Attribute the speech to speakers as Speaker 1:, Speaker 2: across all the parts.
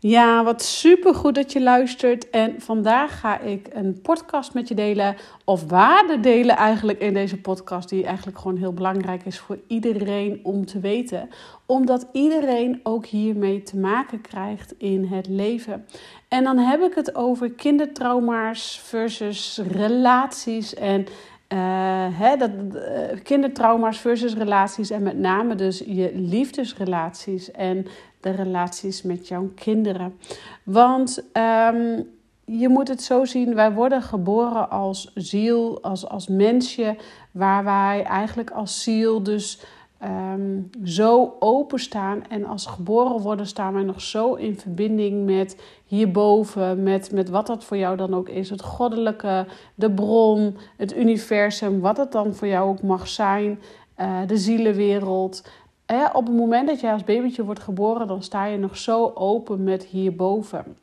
Speaker 1: Ja, wat super goed dat je luistert. En vandaag ga ik een podcast met je delen, of waarde delen eigenlijk in deze podcast, die eigenlijk gewoon heel belangrijk is voor iedereen om te weten. Omdat iedereen ook hiermee te maken krijgt in het leven. En dan heb ik het over kindertrauma's versus relaties en uh, hè, dat, uh, kindertrauma's versus relaties en met name dus je liefdesrelaties en de relaties met jouw kinderen. Want um, je moet het zo zien, wij worden geboren als ziel, als, als mensje, waar wij eigenlijk als ziel dus um, zo openstaan. En als geboren worden staan wij nog zo in verbinding met hierboven, met, met wat dat voor jou dan ook is. Het goddelijke, de bron, het universum, wat het dan voor jou ook mag zijn. Uh, de zielenwereld op het moment dat jij als babytje wordt geboren, dan sta je nog zo open met hierboven.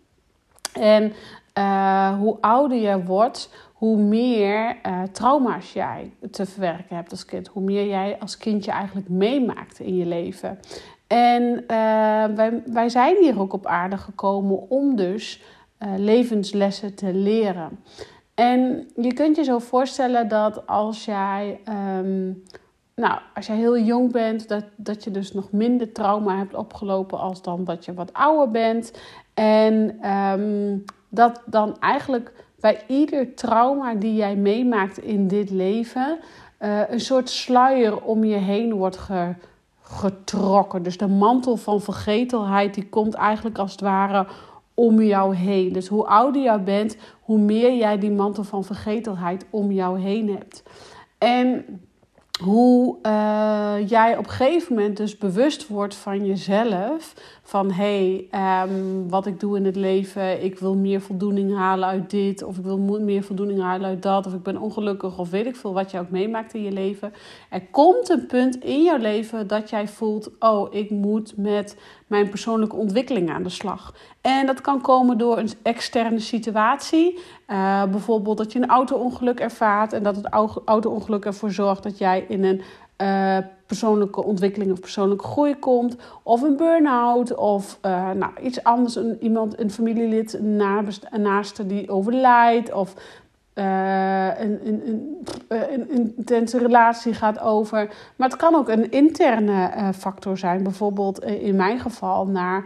Speaker 1: En uh, hoe ouder je wordt, hoe meer uh, trauma's jij te verwerken hebt als kind. Hoe meer jij als kindje eigenlijk meemaakt in je leven. En uh, wij, wij zijn hier ook op aarde gekomen om dus levenslessen te leren. En je kunt je zo voorstellen dat als jij um, nou, als je heel jong bent, dat, dat je dus nog minder trauma hebt opgelopen als dan dat je wat ouder bent. En um, dat dan eigenlijk bij ieder trauma die jij meemaakt in dit leven, uh, een soort sluier om je heen wordt ge, getrokken. Dus de mantel van vergetelheid, die komt eigenlijk als het ware om jou heen. Dus hoe ouder jij bent, hoe meer jij die mantel van vergetelheid om jou heen hebt. En hoe uh, jij op een gegeven moment dus bewust wordt van jezelf. Van hé, hey, um, wat ik doe in het leven. Ik wil meer voldoening halen uit dit. Of ik wil meer voldoening halen uit dat. Of ik ben ongelukkig. Of weet ik veel wat je ook meemaakt in je leven. Er komt een punt in jouw leven dat jij voelt: oh, ik moet met mijn persoonlijke ontwikkeling aan de slag. En dat kan komen door een externe situatie. Uh, bijvoorbeeld dat je een auto-ongeluk ervaart. En dat het auto-ongeluk ervoor zorgt dat jij in een uh, persoonlijke ontwikkeling of persoonlijke groei komt. Of een burn-out. Of uh, nou, iets anders. Een, iemand, een familielid, een, een naaste die overlijdt. Of uh, een, een, een, intense relatie gaat over. Maar het kan ook een interne factor zijn. Bijvoorbeeld in mijn geval naar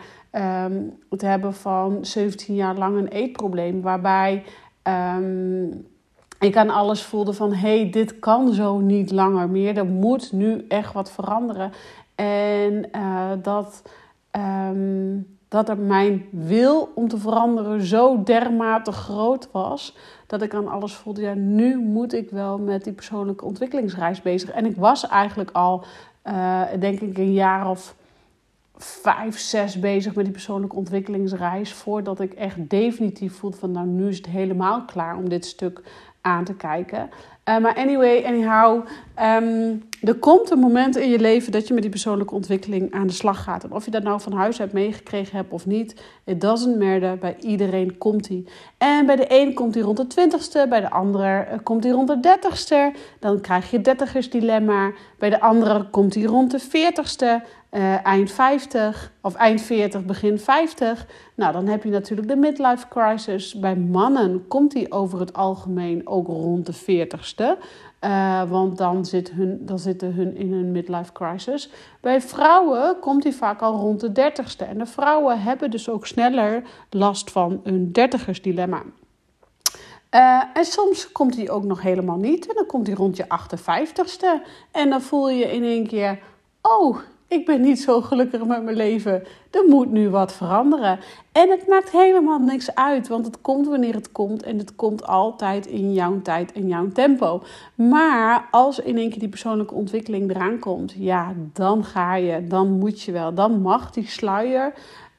Speaker 1: um, het hebben van 17 jaar lang een eetprobleem. Waarbij um, ik aan alles voelde van... hé, hey, dit kan zo niet langer meer. Er moet nu echt wat veranderen. En uh, dat... Um, dat er mijn wil om te veranderen zo dermate groot was. Dat ik aan alles voelde, ja, nu moet ik wel met die persoonlijke ontwikkelingsreis bezig. En ik was eigenlijk al, uh, denk ik, een jaar of vijf, zes bezig met die persoonlijke ontwikkelingsreis. Voordat ik echt definitief voelde van, nou, nu is het helemaal klaar om dit stuk aan te kijken. Uh, maar anyway, anyhow, um, er komt een moment in je leven dat je met die persoonlijke ontwikkeling aan de slag gaat. En of je dat nou van huis uit meegekregen hebt of niet, it doesn't matter. Bij iedereen komt die. En bij de een komt die rond de twintigste, bij de andere uh, komt die rond de dertigste. Dan krijg je dertigersdilemma. Bij de andere komt die rond de veertigste uh, eind 50 of eind 40, begin 50. Nou, dan heb je natuurlijk de midlife crisis. Bij mannen komt die over het algemeen ook rond de 40ste. Uh, want dan, zit hun, dan zitten hun in een midlife crisis. Bij vrouwen komt die vaak al rond de dertigste. En de vrouwen hebben dus ook sneller last van een dertigersdilemma. Uh, en soms komt die ook nog helemaal niet. En dan komt die rond je 58ste. En dan voel je in één keer: oh, ik ben niet zo gelukkig met mijn leven. Er moet nu wat veranderen. En het maakt helemaal niks uit, want het komt wanneer het komt. En het komt altijd in jouw tijd en jouw tempo. Maar als in één keer die persoonlijke ontwikkeling eraan komt, ja, dan ga je, dan moet je wel. Dan mag die sluier,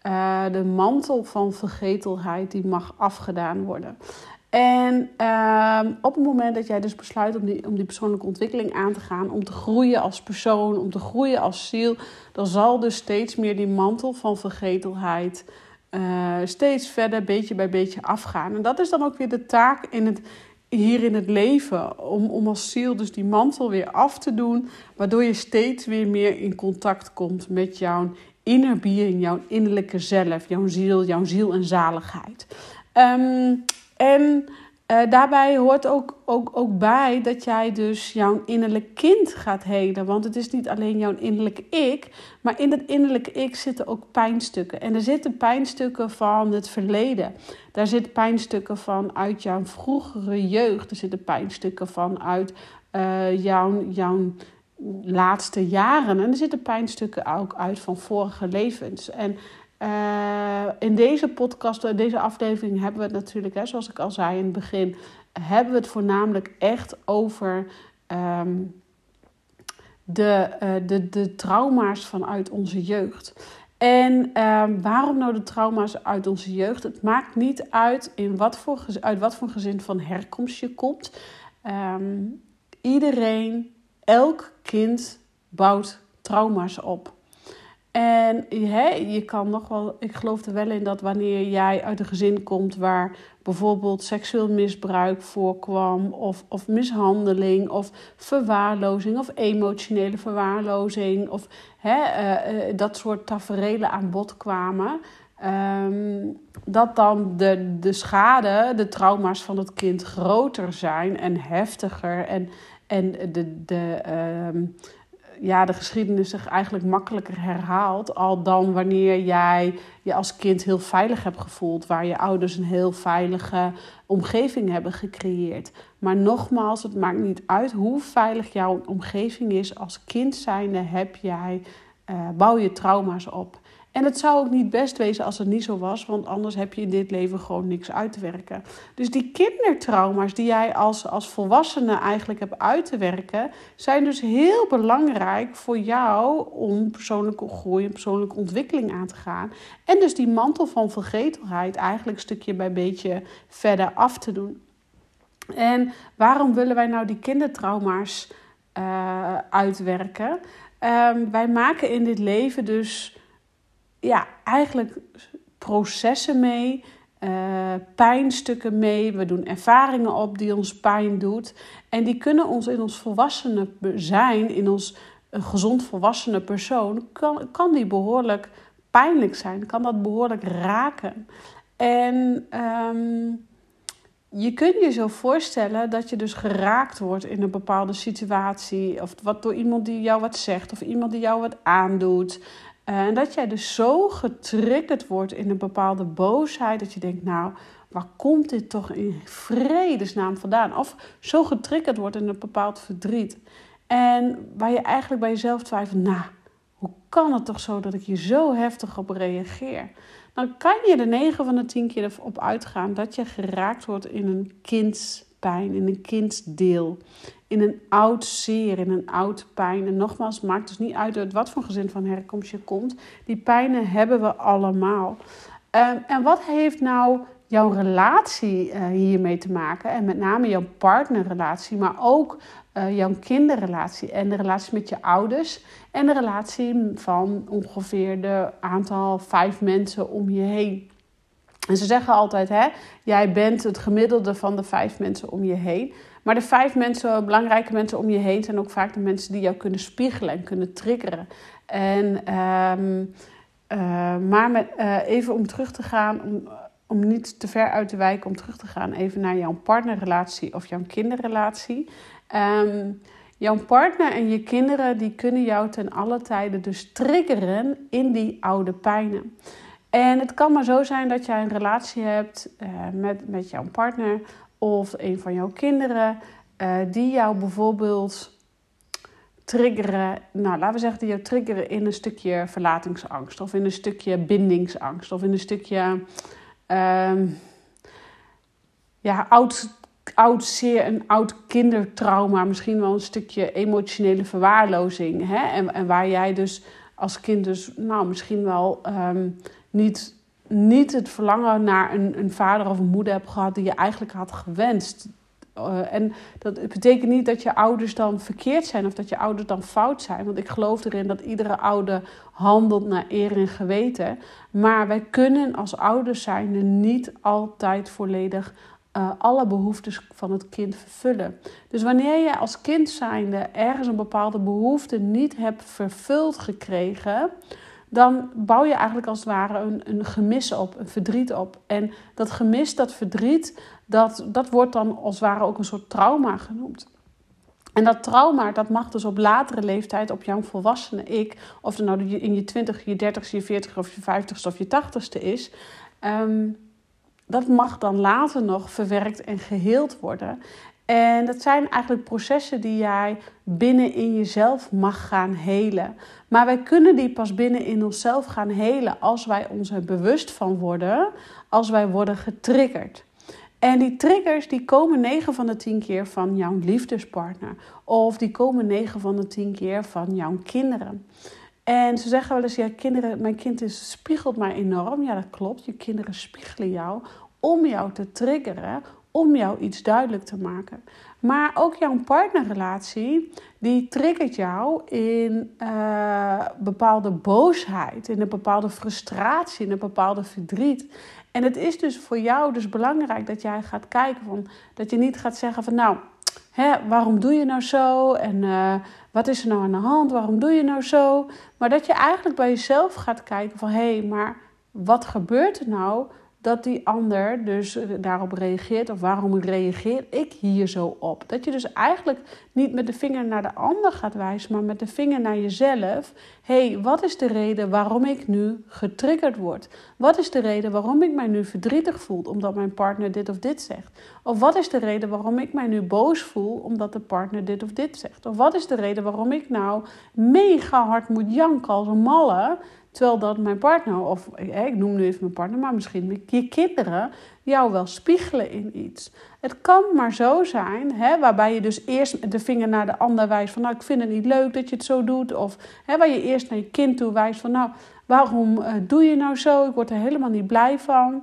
Speaker 1: uh, de mantel van vergetelheid, die mag afgedaan worden. En uh, op het moment dat jij dus besluit om die, om die persoonlijke ontwikkeling aan te gaan, om te groeien als persoon, om te groeien als ziel, dan zal dus steeds meer die mantel van vergetelheid uh, steeds verder, beetje bij beetje afgaan. En dat is dan ook weer de taak in het, hier in het leven, om, om als ziel dus die mantel weer af te doen, waardoor je steeds weer meer in contact komt met jouw inner being, jouw innerlijke zelf, jouw ziel, jouw ziel en zaligheid. Um, en uh, daarbij hoort ook, ook, ook bij dat jij dus jouw innerlijk kind gaat helen. Want het is niet alleen jouw innerlijke ik, maar in dat innerlijke ik zitten ook pijnstukken. En er zitten pijnstukken van het verleden. Daar zitten pijnstukken van uit jouw vroegere jeugd. Er zitten pijnstukken van uit uh, jouw, jouw laatste jaren. En er zitten pijnstukken ook uit van vorige levens. En uh, in deze podcast, in deze aflevering hebben we het natuurlijk, hè, zoals ik al zei in het begin, hebben we het voornamelijk echt over um, de, uh, de, de trauma's vanuit onze jeugd. En um, waarom nou de trauma's uit onze jeugd? Het maakt niet uit in wat voor, uit wat voor gezin van herkomst je komt. Um, iedereen, elk kind bouwt trauma's op. En je kan nog wel, ik geloof er wel in dat wanneer jij uit een gezin komt waar bijvoorbeeld seksueel misbruik voorkwam, of, of mishandeling, of verwaarlozing, of emotionele verwaarlozing, of uh, uh, dat soort taferelen aan bod kwamen, um, dat dan de, de schade, de trauma's van het kind groter zijn en heftiger en, en de. de um, ja, de geschiedenis zich eigenlijk makkelijker herhaalt. Al dan wanneer jij je als kind heel veilig hebt gevoeld. Waar je ouders een heel veilige omgeving hebben gecreëerd. Maar nogmaals, het maakt niet uit hoe veilig jouw omgeving is. Als kind zijnde heb jij, uh, bouw je trauma's op. En het zou ook niet best wezen als het niet zo was, want anders heb je in dit leven gewoon niks uit te werken. Dus die kindertrauma's die jij als, als volwassene eigenlijk hebt uit te werken, zijn dus heel belangrijk voor jou om persoonlijke groei en persoonlijke ontwikkeling aan te gaan. En dus die mantel van vergetelheid eigenlijk stukje bij beetje verder af te doen. En waarom willen wij nou die kindertrauma's uh, uitwerken? Um, wij maken in dit leven dus ja, eigenlijk processen mee, uh, pijnstukken mee. We doen ervaringen op die ons pijn doet. En die kunnen ons in ons volwassene zijn, in ons een gezond volwassene persoon, kan, kan die behoorlijk pijnlijk zijn. Kan dat behoorlijk raken. En um, je kunt je zo voorstellen dat je dus geraakt wordt in een bepaalde situatie. Of wat door iemand die jou wat zegt, of iemand die jou wat aandoet. Eh, en dat jij dus zo getriggerd wordt in een bepaalde boosheid dat je denkt, nou, waar komt dit toch in vredesnaam vandaan? Of zo getriggerd wordt in een bepaald verdriet. En waar je eigenlijk bij jezelf twijfelt, nou, hoe kan het toch zo dat ik hier zo heftig op reageer? Dan kan je er 9 van de 10 keer op uitgaan dat je geraakt wordt in een kindspijn, in een kindsdeel in een oud zeer, in een oud pijn. En nogmaals, maakt dus niet uit uit wat voor gezin van herkomst je komt. Die pijnen hebben we allemaal. Um, en wat heeft nou jouw relatie uh, hiermee te maken? En met name jouw partnerrelatie, maar ook uh, jouw kinderrelatie en de relatie met je ouders. En de relatie van ongeveer de aantal vijf mensen om je heen. En ze zeggen altijd, hè, jij bent het gemiddelde van de vijf mensen om je heen. Maar de vijf mensen, belangrijke mensen om je heen zijn ook vaak de mensen die jou kunnen spiegelen en kunnen triggeren. En, um, uh, maar met, uh, even om terug te gaan, om, om niet te ver uit te wijken, om terug te gaan even naar jouw partnerrelatie of jouw kinderrelatie. Ehm, jouw partner en je kinderen die kunnen jou ten alle tijden dus triggeren in die oude pijnen. En het kan maar zo zijn dat jij een relatie hebt uh, met, met jouw partner of een van jouw kinderen, uh, die jou bijvoorbeeld triggeren, nou laten we zeggen, die jou triggeren in een stukje verlatingsangst of in een stukje bindingsangst of in een stukje uh, ja, oud, oud, zeer een oud kindertrauma, misschien wel een stukje emotionele verwaarlozing. Hè? En, en waar jij dus als kind dus, nou misschien wel um, niet, niet het verlangen naar een, een vader of een moeder hebt gehad die je eigenlijk had gewenst. Uh, en dat betekent niet dat je ouders dan verkeerd zijn of dat je ouders dan fout zijn. Want ik geloof erin dat iedere ouder handelt naar eer en geweten. Maar wij kunnen als ouders zijn niet altijd volledig uh, alle behoeftes van het kind vervullen. Dus wanneer je als kind zijnde ergens een bepaalde behoefte niet hebt vervuld gekregen, dan bouw je eigenlijk als het ware een, een gemis op, een verdriet op. En dat gemis, dat verdriet, dat, dat wordt dan als het ware ook een soort trauma genoemd. En dat trauma, dat mag dus op latere leeftijd, op jouw volwassene ik, of het nou in je 20, je 30, je 40 of je 50ste of je 80ste is, um, dat mag dan later nog verwerkt en geheeld worden. En dat zijn eigenlijk processen die jij binnen in jezelf mag gaan helen. Maar wij kunnen die pas binnen in onszelf gaan helen als wij ons er bewust van worden, als wij worden getriggerd. En die triggers die komen 9 van de 10 keer van jouw liefdespartner. Of die komen 9 van de 10 keer van jouw kinderen. En ze zeggen wel eens, ja, kinderen, mijn kind is, spiegelt mij enorm. Ja, dat klopt. Je kinderen spiegelen jou om jou te triggeren, om jou iets duidelijk te maken. Maar ook jouw partnerrelatie, die triggert jou in uh, bepaalde boosheid, in een bepaalde frustratie, in een bepaalde verdriet. En het is dus voor jou dus belangrijk dat jij gaat kijken van, dat je niet gaat zeggen van nou, hè, waarom doe je nou zo? En uh, wat is er nou aan de hand? Waarom doe je nou zo? Maar dat je eigenlijk bij jezelf gaat kijken van hé, hey, maar wat gebeurt er nou dat die ander dus daarop reageert. Of waarom reageer ik hier zo op? Dat je dus eigenlijk niet met de vinger naar de ander gaat wijzen, maar met de vinger naar jezelf. Hey, wat is de reden waarom ik nu getriggerd word? Wat is de reden waarom ik mij nu verdrietig voel omdat mijn partner dit of dit zegt? Of wat is de reden waarom ik mij nu boos voel omdat de partner dit of dit zegt? Of wat is de reden waarom ik nou mega hard moet janken als een malle? Terwijl dat mijn partner, of ik noem nu even mijn partner, maar misschien je kinderen jou wel spiegelen in iets. Het kan maar zo zijn, hè, waarbij je dus eerst de vinger naar de ander wijst van nou ik vind het niet leuk dat je het zo doet. Of hè, waar je eerst naar je kind toe wijst van nou waarom uh, doe je nou zo, ik word er helemaal niet blij van.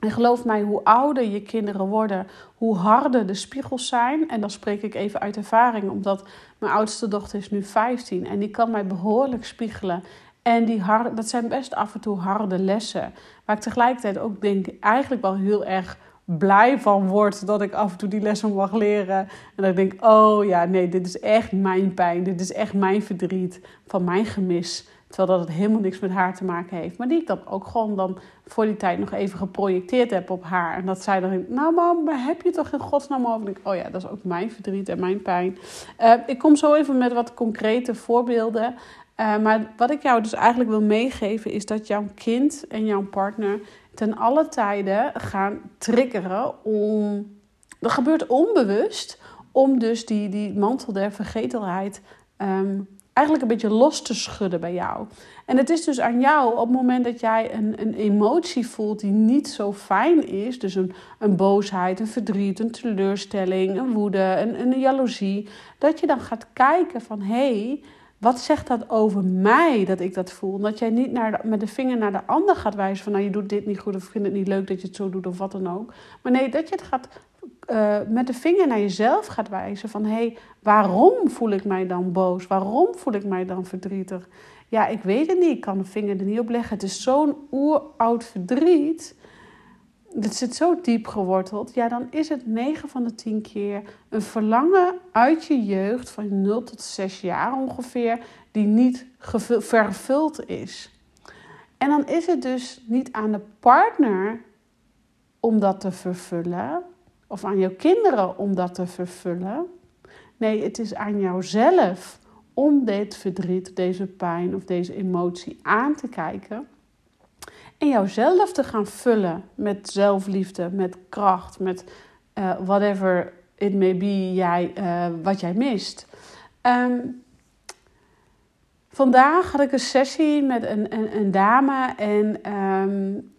Speaker 1: En geloof mij, hoe ouder je kinderen worden, hoe harder de spiegels zijn. En dan spreek ik even uit ervaring, omdat mijn oudste dochter is nu 15 en die kan mij behoorlijk spiegelen. En die harde, dat zijn best af en toe harde lessen. Waar ik tegelijkertijd ook denk, eigenlijk wel heel erg blij van word dat ik af en toe die lessen mag leren. En dat ik denk, oh ja, nee, dit is echt mijn pijn. Dit is echt mijn verdriet van mijn gemis. Terwijl dat het helemaal niks met haar te maken heeft. Maar die ik dan ook gewoon dan voor die tijd nog even geprojecteerd heb op haar. En dat zij dan, nou mam, heb je toch in godsnaam over? En ik, oh ja, dat is ook mijn verdriet en mijn pijn. Uh, ik kom zo even met wat concrete voorbeelden. Uh, maar wat ik jou dus eigenlijk wil meegeven is dat jouw kind en jouw partner ten alle tijden gaan triggeren om. Dat gebeurt onbewust om dus die, die mantel der vergetelheid um, eigenlijk een beetje los te schudden bij jou. En het is dus aan jou op het moment dat jij een, een emotie voelt die niet zo fijn is, dus een, een boosheid, een verdriet, een teleurstelling, een woede, een, een jaloezie, dat je dan gaat kijken van hé. Hey, wat zegt dat over mij dat ik dat voel? Dat jij niet naar met de vinger naar de ander gaat wijzen van nou je doet dit niet goed of ik vind het niet leuk dat je het zo doet of wat dan ook. Maar nee, dat je het gaat uh, met de vinger naar jezelf gaat wijzen van hé, hey, waarom voel ik mij dan boos? Waarom voel ik mij dan verdrietig? Ja, ik weet het niet. Ik kan de vinger er niet op leggen. Het is zo'n oeroud verdriet dat zit zo diep geworteld, ja, dan is het 9 van de 10 keer een verlangen uit je jeugd van 0 tot 6 jaar ongeveer, die niet vervuld is. En dan is het dus niet aan de partner om dat te vervullen, of aan jouw kinderen om dat te vervullen. Nee, het is aan jouzelf om dit verdriet, deze pijn of deze emotie aan te kijken. En jouzelf te gaan vullen met zelfliefde, met kracht, met uh, whatever it may be jij, uh, wat jij mist. Um, vandaag had ik een sessie met een, een, een dame en um,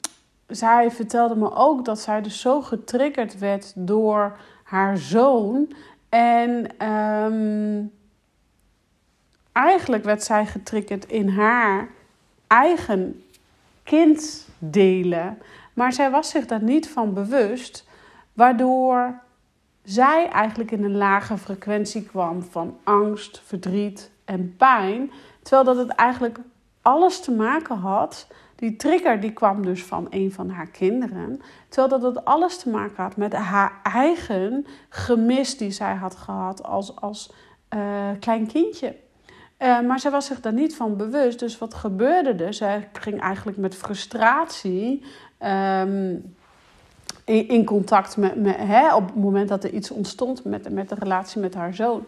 Speaker 1: zij vertelde me ook dat zij dus zo getriggerd werd door haar zoon. En um, eigenlijk werd zij getriggerd in haar eigen kind delen. Maar zij was zich daar niet van bewust, waardoor zij eigenlijk in een lage frequentie kwam van angst, verdriet en pijn. Terwijl dat het eigenlijk alles te maken had. Die trigger die kwam dus van een van haar kinderen. Terwijl dat het alles te maken had met haar eigen gemis die zij had gehad als, als uh, klein kindje. Uh, maar zij was zich daar niet van bewust. Dus wat gebeurde er? Zij ging eigenlijk met frustratie in, in, contact met, met hè, op het moment dat er iets ontstond met, met de relatie met haar zoon.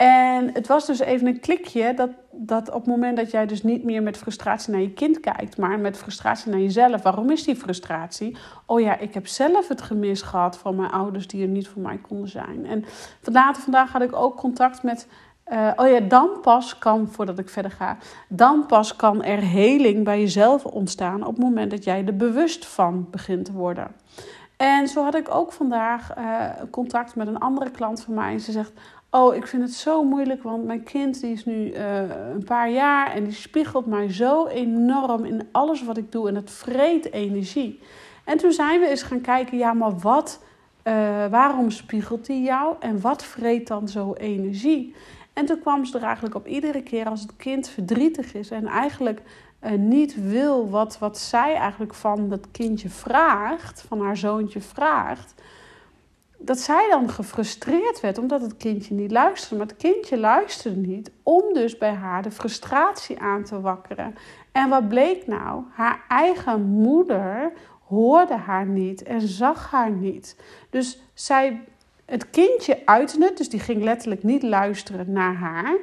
Speaker 1: En het was dus even een klikje dat, dat op het moment dat jij dus niet meer met frustratie naar je kind kijkt, maar met frustratie naar jezelf. Waarom is die frustratie? Oh ja, ik heb zelf het gemis gehad van mijn ouders die er niet voor mij konden zijn. En vandaag, vandaag had ik ook contact met uh, oh ja, dan pas kan, voordat ik verder ga, dan pas kan er heling bij jezelf ontstaan op het moment dat jij er bewust van begint te worden. En zo had ik ook vandaag uh, contact met een andere klant van mij. En ze zegt: Oh, ik vind het zo moeilijk, want mijn kind die is nu uh, een paar jaar en die spiegelt mij zo enorm in alles wat ik doe en het vreet energie. En toen zijn we eens gaan kijken: ja, maar wat, waarom spiegelt hij jou en wat vreet dan zo energie? En toen kwam ze er eigenlijk op iedere keer als het kind verdrietig is en eigenlijk uh, niet wil wat, wat zij eigenlijk van dat kindje vraagt, van haar zoontje vraagt, dat zij dan gefrustreerd werd omdat het kindje niet luisterde. Maar het kindje luisterde niet om dus bij haar de frustratie aan te wakkeren. En wat bleek nou? Haar eigen moeder hoorde haar niet en zag haar niet. Dus zij het kindje uitte het, dus die ging letterlijk niet luisteren naar haar.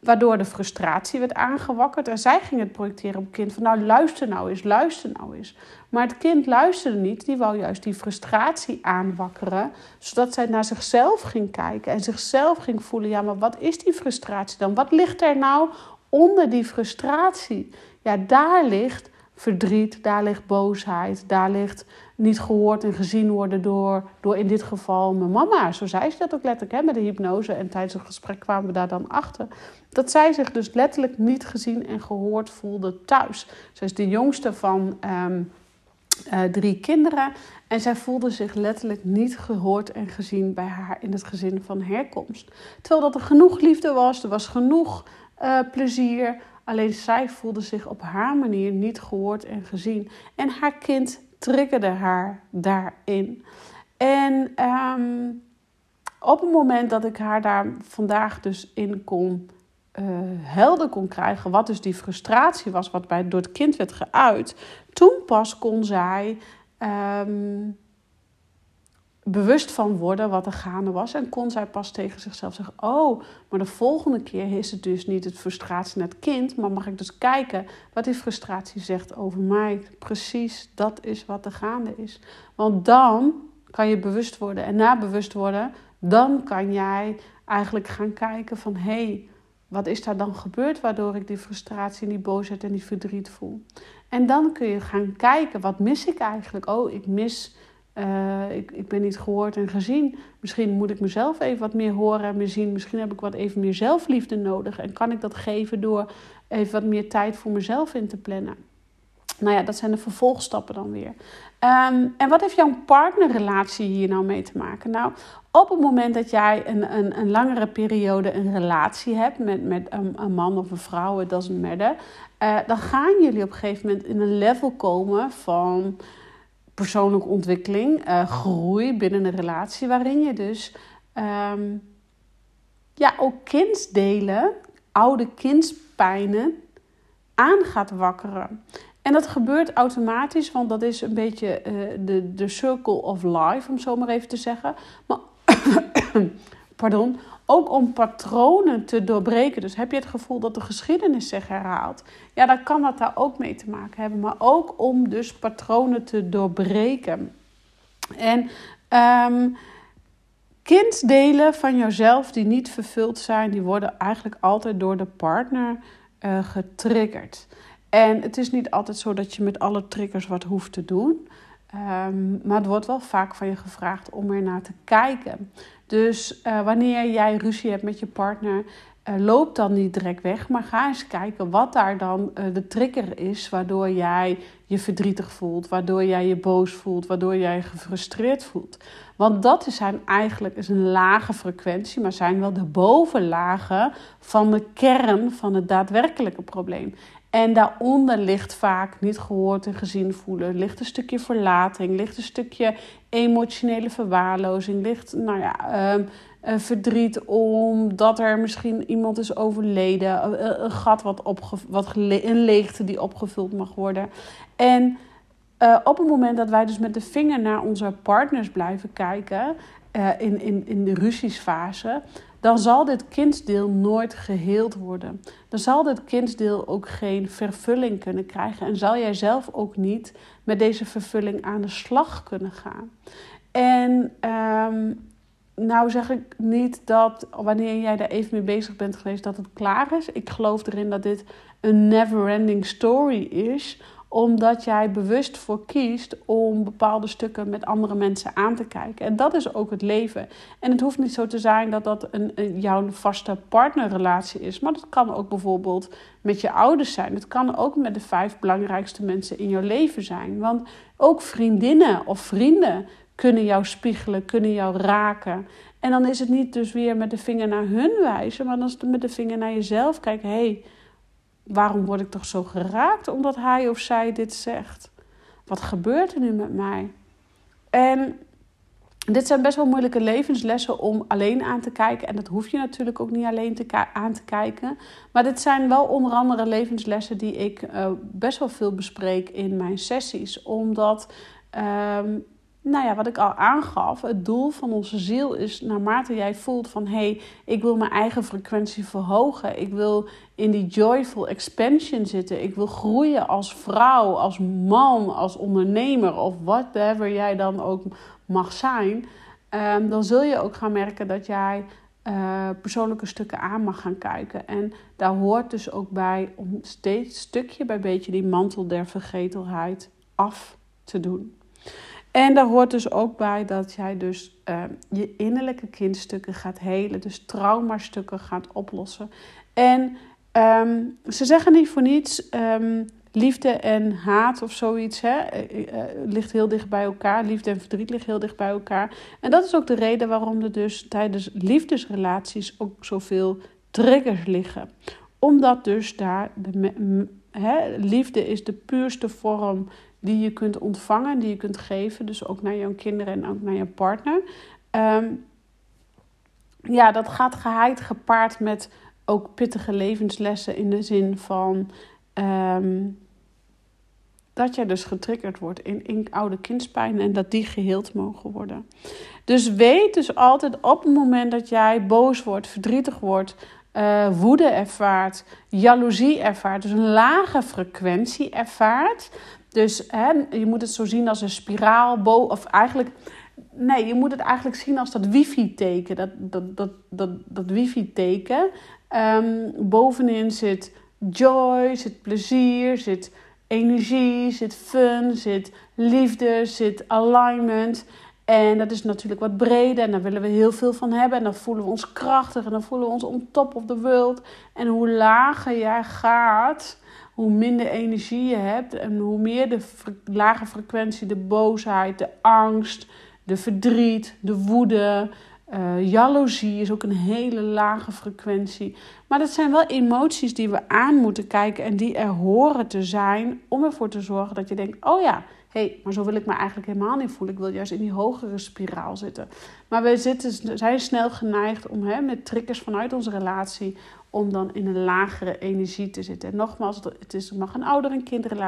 Speaker 1: Waardoor de frustratie werd aangewakkerd. En zij ging het projecteren op het kind. Van nou, luister nou eens, luister nou eens. Maar het kind luisterde niet. Die wou juist die frustratie aanwakkeren. Zodat zij naar zichzelf ging kijken. En zichzelf ging voelen. Ja, maar wat is die frustratie dan? Wat ligt er nou onder die frustratie? Ja, daar ligt verdriet, daar ligt boosheid, daar ligt niet gehoord en gezien worden door, door in dit geval mijn mama. Zo zei ze dat ook letterlijk hè, met de hypnose. En tijdens het gesprek kwamen we daar dan achter. Dat zij zich dus letterlijk niet gezien en gehoord voelde thuis. Zij is de jongste van um, uh, drie kinderen. En zij voelde zich letterlijk niet gehoord en gezien bij haar in het gezin van herkomst. Terwijl dat er genoeg liefde was, er was genoeg uh, plezier. Alleen zij voelde zich op haar manier niet gehoord en gezien. En haar kind triggerde haar daarin. En um, op het moment dat ik haar daar vandaag dus in kon uh, helder kon krijgen, wat dus die frustratie was, wat bij, door het kind werd geuit, toen pas kon zij um, bewust van worden wat er gaande was. En kon zij pas tegen zichzelf zeggen: Oh, maar de volgende keer is het dus niet het frustratie naar het kind, maar mag ik dus kijken wat die frustratie zegt over mij. Precies, dat is wat er gaande is. Want dan kan je bewust worden. En na bewust worden, dan kan jij eigenlijk gaan kijken van hé. Hey, wat is daar dan gebeurd waardoor ik die frustratie en die boosheid en die verdriet voel? En dan kun je gaan kijken, wat mis ik eigenlijk? Oh, ik mis uh, ik, ik ben niet gehoord en gezien. Misschien moet ik mezelf even wat meer horen en meer zien. Misschien heb ik wat even meer zelfliefde nodig. En kan ik dat geven door even wat meer tijd voor mezelf in te plannen. Nou ja, dat zijn de vervolgstappen dan weer. Um, en wat heeft jouw partnerrelatie hier nou mee te maken? Nou, op het moment dat jij een, een, een langere periode een relatie hebt met, met een, een man of een vrouw, het doesn't matter, uh, dan gaan jullie op een gegeven moment in een level komen van persoonlijke ontwikkeling, uh, groei binnen een relatie, waarin je dus um, ja, ook kindsdelen, oude kindspijnen aan gaat wakkeren. En dat gebeurt automatisch, want dat is een beetje uh, de, de circle of life, om zo maar even te zeggen. Maar, pardon, ook om patronen te doorbreken. Dus heb je het gevoel dat de geschiedenis zich herhaalt, ja, dan kan dat daar ook mee te maken hebben. Maar ook om dus patronen te doorbreken. En um, kinddelen van jezelf die niet vervuld zijn, die worden eigenlijk altijd door de partner uh, getriggerd. En het is niet altijd zo dat je met alle triggers wat hoeft te doen. Um, maar het wordt wel vaak van je gevraagd om er naar te kijken. Dus uh, wanneer jij ruzie hebt met je partner, uh, loop dan niet direct weg, maar ga eens kijken wat daar dan uh, de trigger is waardoor jij je verdrietig voelt, waardoor jij je boos voelt, waardoor jij je gefrustreerd voelt. Want dat zijn eigenlijk is een lage frequentie, maar zijn wel de bovenlagen van de kern van het daadwerkelijke probleem. En daaronder ligt vaak niet gehoord en gezien voelen. Ligt een stukje verlating, ligt een stukje emotionele verwaarlozing, ligt nou ja, um, verdriet omdat er misschien iemand is overleden, een gat wat, opge wat een leegte die opgevuld mag worden. En uh, op het moment dat wij dus met de vinger naar onze partners blijven kijken, in, in, in de ruziesfase, dan zal dit kindsdeel nooit geheeld worden. Dan zal dit kindsdeel ook geen vervulling kunnen krijgen en zal jij zelf ook niet met deze vervulling aan de slag kunnen gaan. En um, nou zeg ik niet dat wanneer jij daar even mee bezig bent geweest dat het klaar is. Ik geloof erin dat dit een never-ending story is omdat jij bewust voor kiest om bepaalde stukken met andere mensen aan te kijken. En dat is ook het leven. En het hoeft niet zo te zijn dat dat een, jouw vaste partnerrelatie is. Maar dat kan ook bijvoorbeeld met je ouders zijn. Het kan ook met de vijf belangrijkste mensen in jouw leven zijn. Want ook vriendinnen of vrienden kunnen jou spiegelen, kunnen jou raken. En dan is het niet dus weer met de vinger naar hun wijzen, maar dan is het met de vinger naar jezelf kijken. Hey, waarom word ik toch zo geraakt omdat hij of zij dit zegt? Wat gebeurt er nu met mij? En dit zijn best wel moeilijke levenslessen om alleen aan te kijken. En dat hoef je natuurlijk ook niet alleen te aan te kijken. Maar dit zijn wel onder andere levenslessen die ik uh, best wel veel bespreek in mijn sessies. Omdat um, nou ja, wat ik al aangaf, het doel van onze ziel is naarmate jij voelt van hé, hey, ik wil mijn eigen frequentie verhogen. Ik wil in die joyful expansion zitten. Ik wil groeien als vrouw, als man, als ondernemer of whatever jij dan ook mag zijn. Um, dan zul je ook gaan merken dat jij uh, persoonlijke stukken aan mag gaan kijken. En daar hoort dus ook bij om steeds stukje bij beetje die mantel der vergetelheid af te doen. En daar hoort dus ook bij dat jij dus uh, je innerlijke kindstukken gaat helen. Dus traumastukken gaat oplossen. En um, ze zeggen niet voor niets... Um, liefde en haat of zoiets hè, uh, ligt heel dicht bij elkaar. Liefde en verdriet ligt heel dicht bij elkaar. En dat is ook de reden waarom er dus tijdens liefdesrelaties ook zoveel triggers liggen. Omdat dus daar de liefde is de puurste vorm die je kunt ontvangen, die je kunt geven. Dus ook naar jouw kinderen en ook naar je partner. Um, ja, dat gaat geheid gepaard met ook pittige levenslessen in de zin van um, dat jij dus getriggerd wordt in, oude kindspijn en dat die geheeld mogen worden. Dus weet dus altijd op het moment dat jij boos wordt, verdrietig wordt, uh, woede ervaart, jaloezie ervaart, dus een lage frequentie ervaart, dus hè, je moet het zo zien als een spiraal, of eigenlijk, nee, je moet het eigenlijk zien als dat wifi-teken. Dat, dat, dat, dat, dat wifi-teken. Um, bovenin zit joy, zit plezier, zit energie, zit fun, zit liefde, zit alignment. En dat is natuurlijk wat breder en daar willen we heel veel van hebben. En dan voelen we ons krachtig en dan voelen we ons on top of the world. En hoe lager jij gaat, hoe minder energie je hebt en hoe meer de lage frequentie, de boosheid, de angst, de verdriet, de woede, uh, jaloezie is ook een hele lage frequentie. Maar dat zijn wel emoties die we aan moeten kijken en die er horen te zijn om ervoor te zorgen dat je denkt: oh ja, hé, hey, maar zo wil ik me eigenlijk helemaal niet voelen. Ik wil juist in die hogere spiraal zitten. Maar we zitten, zijn snel geneigd om hè, met triggers vanuit onze relatie om dan in een lagere energie te zitten. En nogmaals, het, is, mag een ouder- en kindrelatie